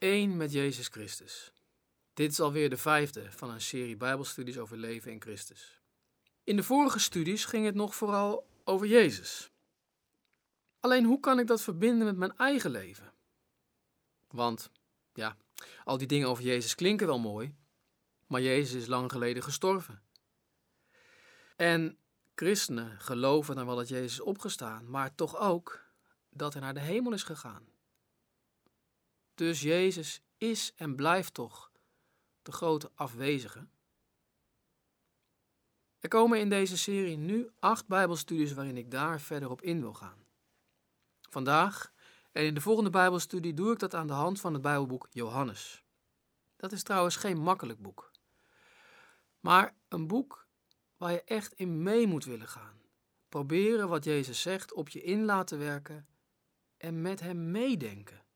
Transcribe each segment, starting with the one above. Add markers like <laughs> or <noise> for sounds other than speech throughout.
één met Jezus Christus. Dit is alweer de vijfde van een serie Bijbelstudies over leven in Christus. In de vorige studies ging het nog vooral over Jezus. Alleen hoe kan ik dat verbinden met mijn eigen leven? Want, ja, al die dingen over Jezus klinken wel mooi, maar Jezus is lang geleden gestorven. En christenen geloven dan wel dat Jezus is opgestaan, maar toch ook dat hij naar de hemel is gegaan. Dus Jezus is en blijft toch de grote afwezige. Er komen in deze serie nu acht Bijbelstudies waarin ik daar verder op in wil gaan. Vandaag en in de volgende Bijbelstudie doe ik dat aan de hand van het Bijbelboek Johannes. Dat is trouwens geen makkelijk boek, maar een boek waar je echt in mee moet willen gaan. Proberen wat Jezus zegt op je in laten werken en met hem meedenken.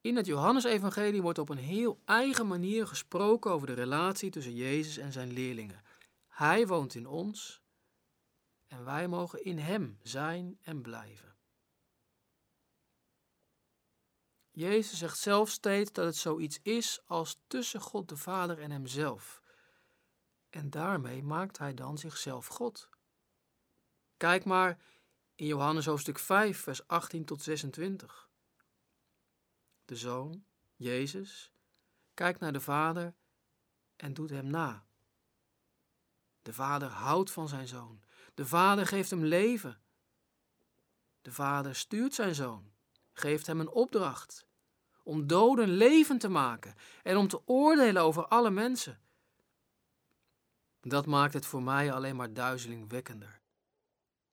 In het Johannesevangelie wordt op een heel eigen manier gesproken over de relatie tussen Jezus en zijn leerlingen. Hij woont in ons en wij mogen in hem zijn en blijven. Jezus zegt zelf steeds dat het zoiets is als tussen God de Vader en hemzelf. En daarmee maakt hij dan zichzelf God. Kijk maar in Johannes hoofdstuk 5, vers 18 tot 26 de Zoon, Jezus, kijkt naar de Vader en doet hem na. De Vader houdt van zijn Zoon. De Vader geeft hem leven. De Vader stuurt zijn Zoon, geeft hem een opdracht om doden levend te maken en om te oordelen over alle mensen. Dat maakt het voor mij alleen maar duizelingwekkender.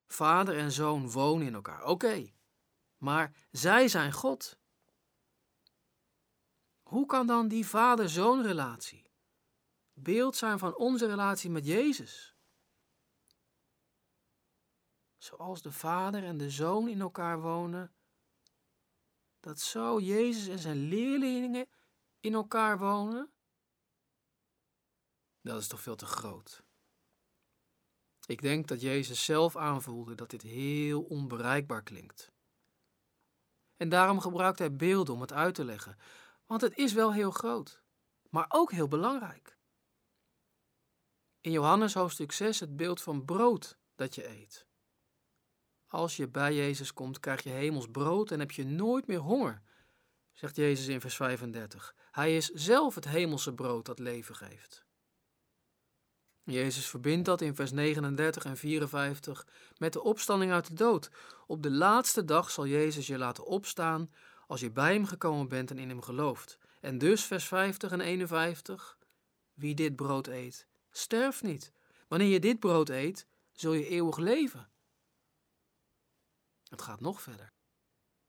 Vader en zoon wonen in elkaar, oké, maar zij zijn God. Hoe kan dan die vader-zoon relatie beeld zijn van onze relatie met Jezus? Zoals de vader en de zoon in elkaar wonen, dat zo Jezus en zijn leerlingen in elkaar wonen? Dat is toch veel te groot. Ik denk dat Jezus zelf aanvoelde dat dit heel onbereikbaar klinkt. En daarom gebruikt hij beelden om het uit te leggen, want het is wel heel groot, maar ook heel belangrijk. In Johannes hoofdstuk 6 het beeld van brood dat je eet. Als je bij Jezus komt, krijg je hemels brood en heb je nooit meer honger, zegt Jezus in vers 35. Hij is zelf het hemelse brood dat leven geeft. Jezus verbindt dat in vers 39 en 54 met de opstanding uit de dood. Op de laatste dag zal Jezus je laten opstaan als je bij hem gekomen bent en in hem gelooft. En dus, vers 50 en 51, wie dit brood eet, sterft niet. Wanneer je dit brood eet, zul je eeuwig leven. Het gaat nog verder.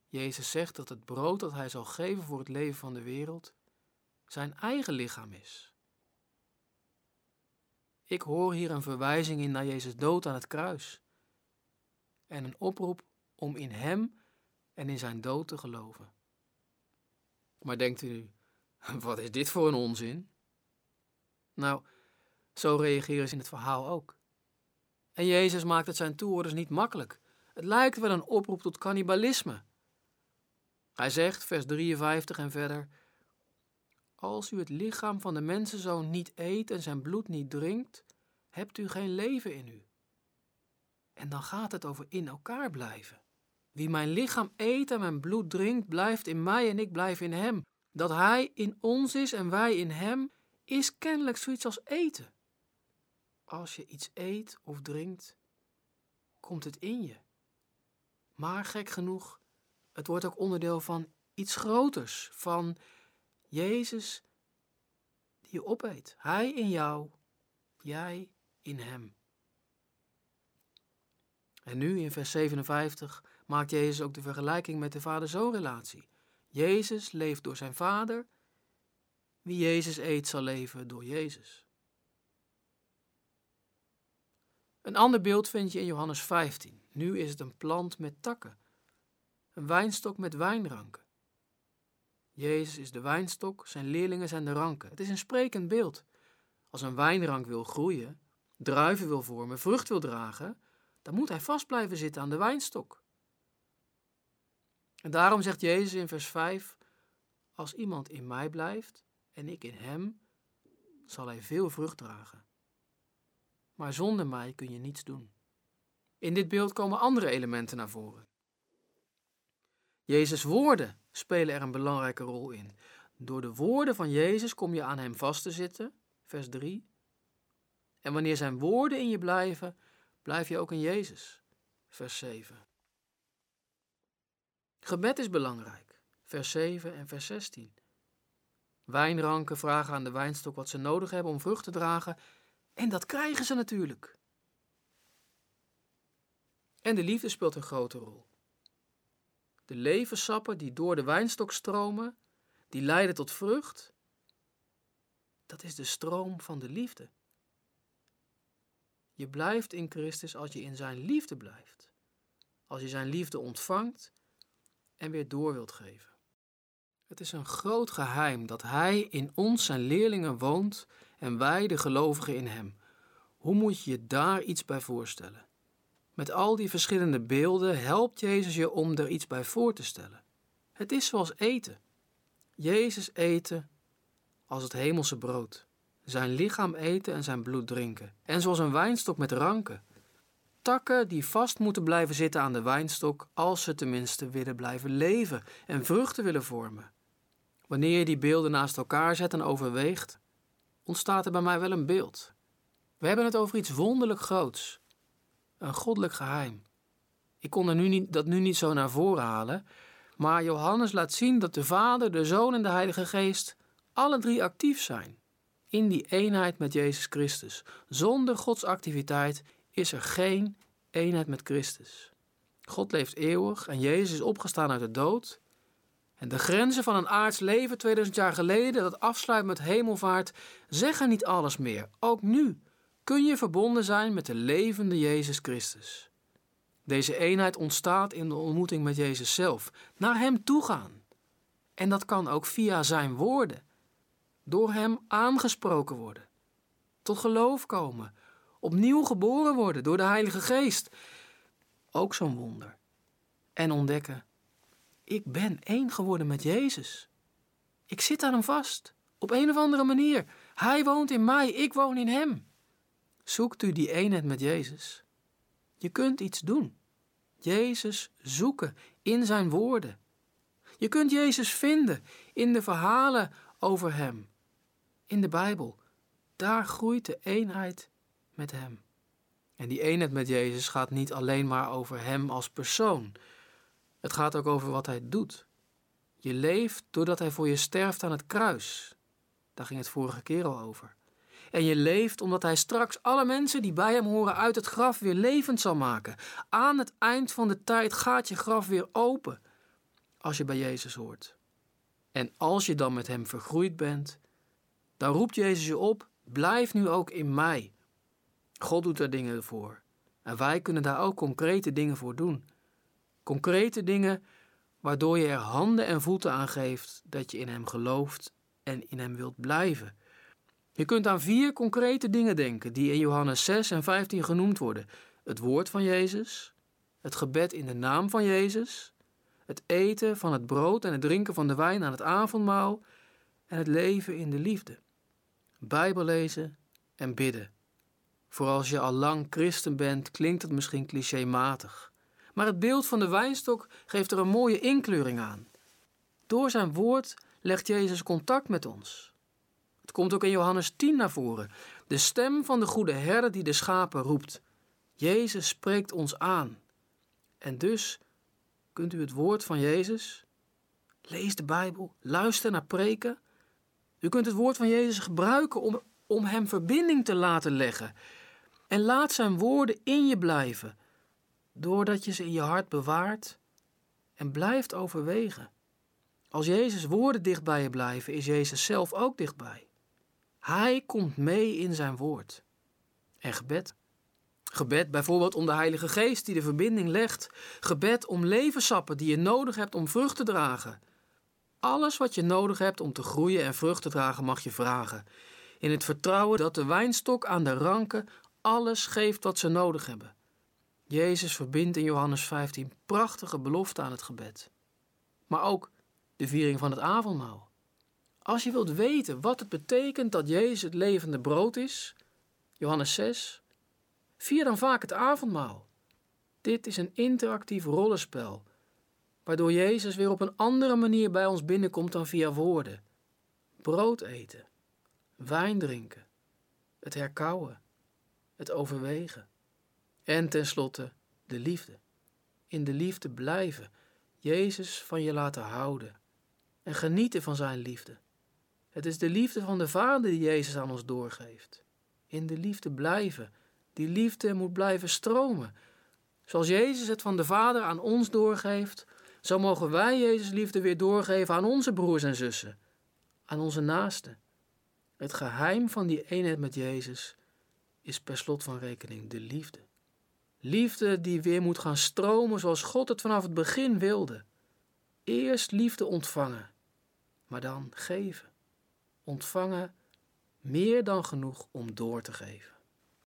Jezus zegt dat het brood dat hij zal geven voor het leven van de wereld zijn eigen lichaam is. Ik hoor hier een verwijzing in naar Jezus dood aan het kruis en een oproep om in Hem en in zijn dood te geloven. Maar denkt u <laughs> wat is dit voor een onzin? Nou, zo reageren ze in het verhaal ook. En Jezus maakt het zijn toehoorders niet makkelijk. Het lijkt wel een oproep tot cannibalisme. Hij zegt, vers 53 en verder: Als u het lichaam van de mensenzoon niet eet en zijn bloed niet drinkt, hebt u geen leven in u. En dan gaat het over in elkaar blijven. Wie mijn lichaam eet en mijn bloed drinkt, blijft in mij en ik blijf in hem. Dat hij in ons is en wij in hem, is kennelijk zoiets als eten. Als je iets eet of drinkt, komt het in je. Maar gek genoeg, het wordt ook onderdeel van iets groters, van Jezus die je opeet. Hij in jou, jij in hem. En nu in vers 57 maakt Jezus ook de vergelijking met de vader-zoon-relatie. Jezus leeft door zijn vader. Wie Jezus eet, zal leven door Jezus. Een ander beeld vind je in Johannes 15. Nu is het een plant met takken, een wijnstok met wijnranken. Jezus is de wijnstok, zijn leerlingen zijn de ranken. Het is een sprekend beeld. Als een wijnrank wil groeien, druiven wil vormen, vrucht wil dragen, dan moet hij vast blijven zitten aan de wijnstok. En daarom zegt Jezus in vers 5: Als iemand in mij blijft en ik in hem, zal hij veel vrucht dragen. Maar zonder mij kun je niets doen. In dit beeld komen andere elementen naar voren. Jezus' woorden spelen er een belangrijke rol in. Door de woorden van Jezus kom je aan hem vast te zitten, vers 3. En wanneer zijn woorden in je blijven, blijf je ook in Jezus, vers 7. Gebed is belangrijk, vers 7 en vers 16. Wijnranken vragen aan de wijnstok wat ze nodig hebben om vrucht te dragen, en dat krijgen ze natuurlijk. En de liefde speelt een grote rol. De levenssappen die door de wijnstok stromen, die leiden tot vrucht, dat is de stroom van de liefde. Je blijft in Christus als je in zijn liefde blijft. Als je zijn liefde ontvangt en weer door wilt geven. Het is een groot geheim dat Hij in ons zijn leerlingen woont en wij de gelovigen in Hem. Hoe moet je je daar iets bij voorstellen? Met al die verschillende beelden helpt Jezus je om er iets bij voor te stellen. Het is zoals eten. Jezus eten als het hemelse brood. Zijn lichaam eten en zijn bloed drinken. En zoals een wijnstok met ranken. Takken die vast moeten blijven zitten aan de wijnstok als ze tenminste willen blijven leven en vruchten willen vormen. Wanneer je die beelden naast elkaar zet en overweegt, ontstaat er bij mij wel een beeld. We hebben het over iets wonderlijk groots. Een goddelijk geheim. Ik kon er nu niet, dat nu niet zo naar voren halen, maar Johannes laat zien dat de Vader, de Zoon en de Heilige Geest alle drie actief zijn in die eenheid met Jezus Christus. Zonder Gods activiteit is er geen eenheid met Christus. God leeft eeuwig en Jezus is opgestaan uit de dood. En de grenzen van een aards leven 2000 jaar geleden, dat afsluit met hemelvaart, zeggen niet alles meer. Ook nu kun je verbonden zijn met de levende Jezus Christus. Deze eenheid ontstaat in de ontmoeting met Jezus zelf, naar Hem toegaan. En dat kan ook via Zijn woorden, door Hem aangesproken worden, tot geloof komen, opnieuw geboren worden door de Heilige Geest. Ook zo'n wonder. En ontdekken, ik ben één geworden met Jezus. Ik zit aan Hem vast, op een of andere manier. Hij woont in mij, ik woon in Hem. Zoekt u die eenheid met Jezus? Je kunt iets doen. Jezus zoeken in zijn woorden. Je kunt Jezus vinden in de verhalen over Hem. In de Bijbel. Daar groeit de eenheid met Hem. En die eenheid met Jezus gaat niet alleen maar over Hem als persoon. Het gaat ook over wat Hij doet. Je leeft doordat Hij voor je sterft aan het kruis. Daar ging het vorige keer al over. En je leeft omdat Hij straks alle mensen die bij Hem horen uit het graf weer levend zal maken. Aan het eind van de tijd gaat je graf weer open als je bij Jezus hoort. En als je dan met Hem vergroeid bent, dan roept Jezus je op: blijf nu ook in mij. God doet daar dingen voor. En wij kunnen daar ook concrete dingen voor doen. Concrete dingen waardoor je er handen en voeten aan geeft dat je in Hem gelooft en in Hem wilt blijven. Je kunt aan vier concrete dingen denken die in Johannes 6 en 15 genoemd worden: het woord van Jezus, het gebed in de naam van Jezus, het eten van het brood en het drinken van de wijn aan het avondmaal en het leven in de liefde. Bijbel lezen en bidden. Voor als je al lang christen bent, klinkt het misschien clichématig. Maar het beeld van de wijnstok geeft er een mooie inkleuring aan. Door zijn woord legt Jezus contact met ons. Het komt ook in Johannes 10 naar voren. De stem van de goede herder die de schapen roept. Jezus spreekt ons aan. En dus kunt u het woord van Jezus, lees de Bijbel, luister naar preken. U kunt het woord van Jezus gebruiken om, om Hem verbinding te laten leggen. En laat Zijn woorden in je blijven, doordat je ze in je hart bewaart en blijft overwegen. Als Jezus woorden dicht bij je blijven, is Jezus zelf ook dichtbij. Hij komt mee in zijn woord. En gebed. Gebed bijvoorbeeld om de Heilige Geest die de verbinding legt. Gebed om levenssappen die je nodig hebt om vrucht te dragen. Alles wat je nodig hebt om te groeien en vrucht te dragen mag je vragen. In het vertrouwen dat de wijnstok aan de ranken alles geeft wat ze nodig hebben. Jezus verbindt in Johannes 15 prachtige beloften aan het gebed. maar ook de viering van het avondmaal. Als je wilt weten wat het betekent dat Jezus het levende brood is, Johannes 6, vier dan vaak het avondmaal. Dit is een interactief rollenspel, waardoor Jezus weer op een andere manier bij ons binnenkomt dan via woorden. Brood eten, wijn drinken, het herkauwen, het overwegen en tenslotte de liefde. In de liefde blijven, Jezus van je laten houden en genieten van zijn liefde. Het is de liefde van de Vader die Jezus aan ons doorgeeft. In de liefde blijven. Die liefde moet blijven stromen. Zoals Jezus het van de Vader aan ons doorgeeft, zo mogen wij Jezus liefde weer doorgeven aan onze broers en zussen, aan onze naasten. Het geheim van die eenheid met Jezus is per slot van rekening de liefde. Liefde die weer moet gaan stromen zoals God het vanaf het begin wilde. Eerst liefde ontvangen, maar dan geven. Ontvangen meer dan genoeg om door te geven.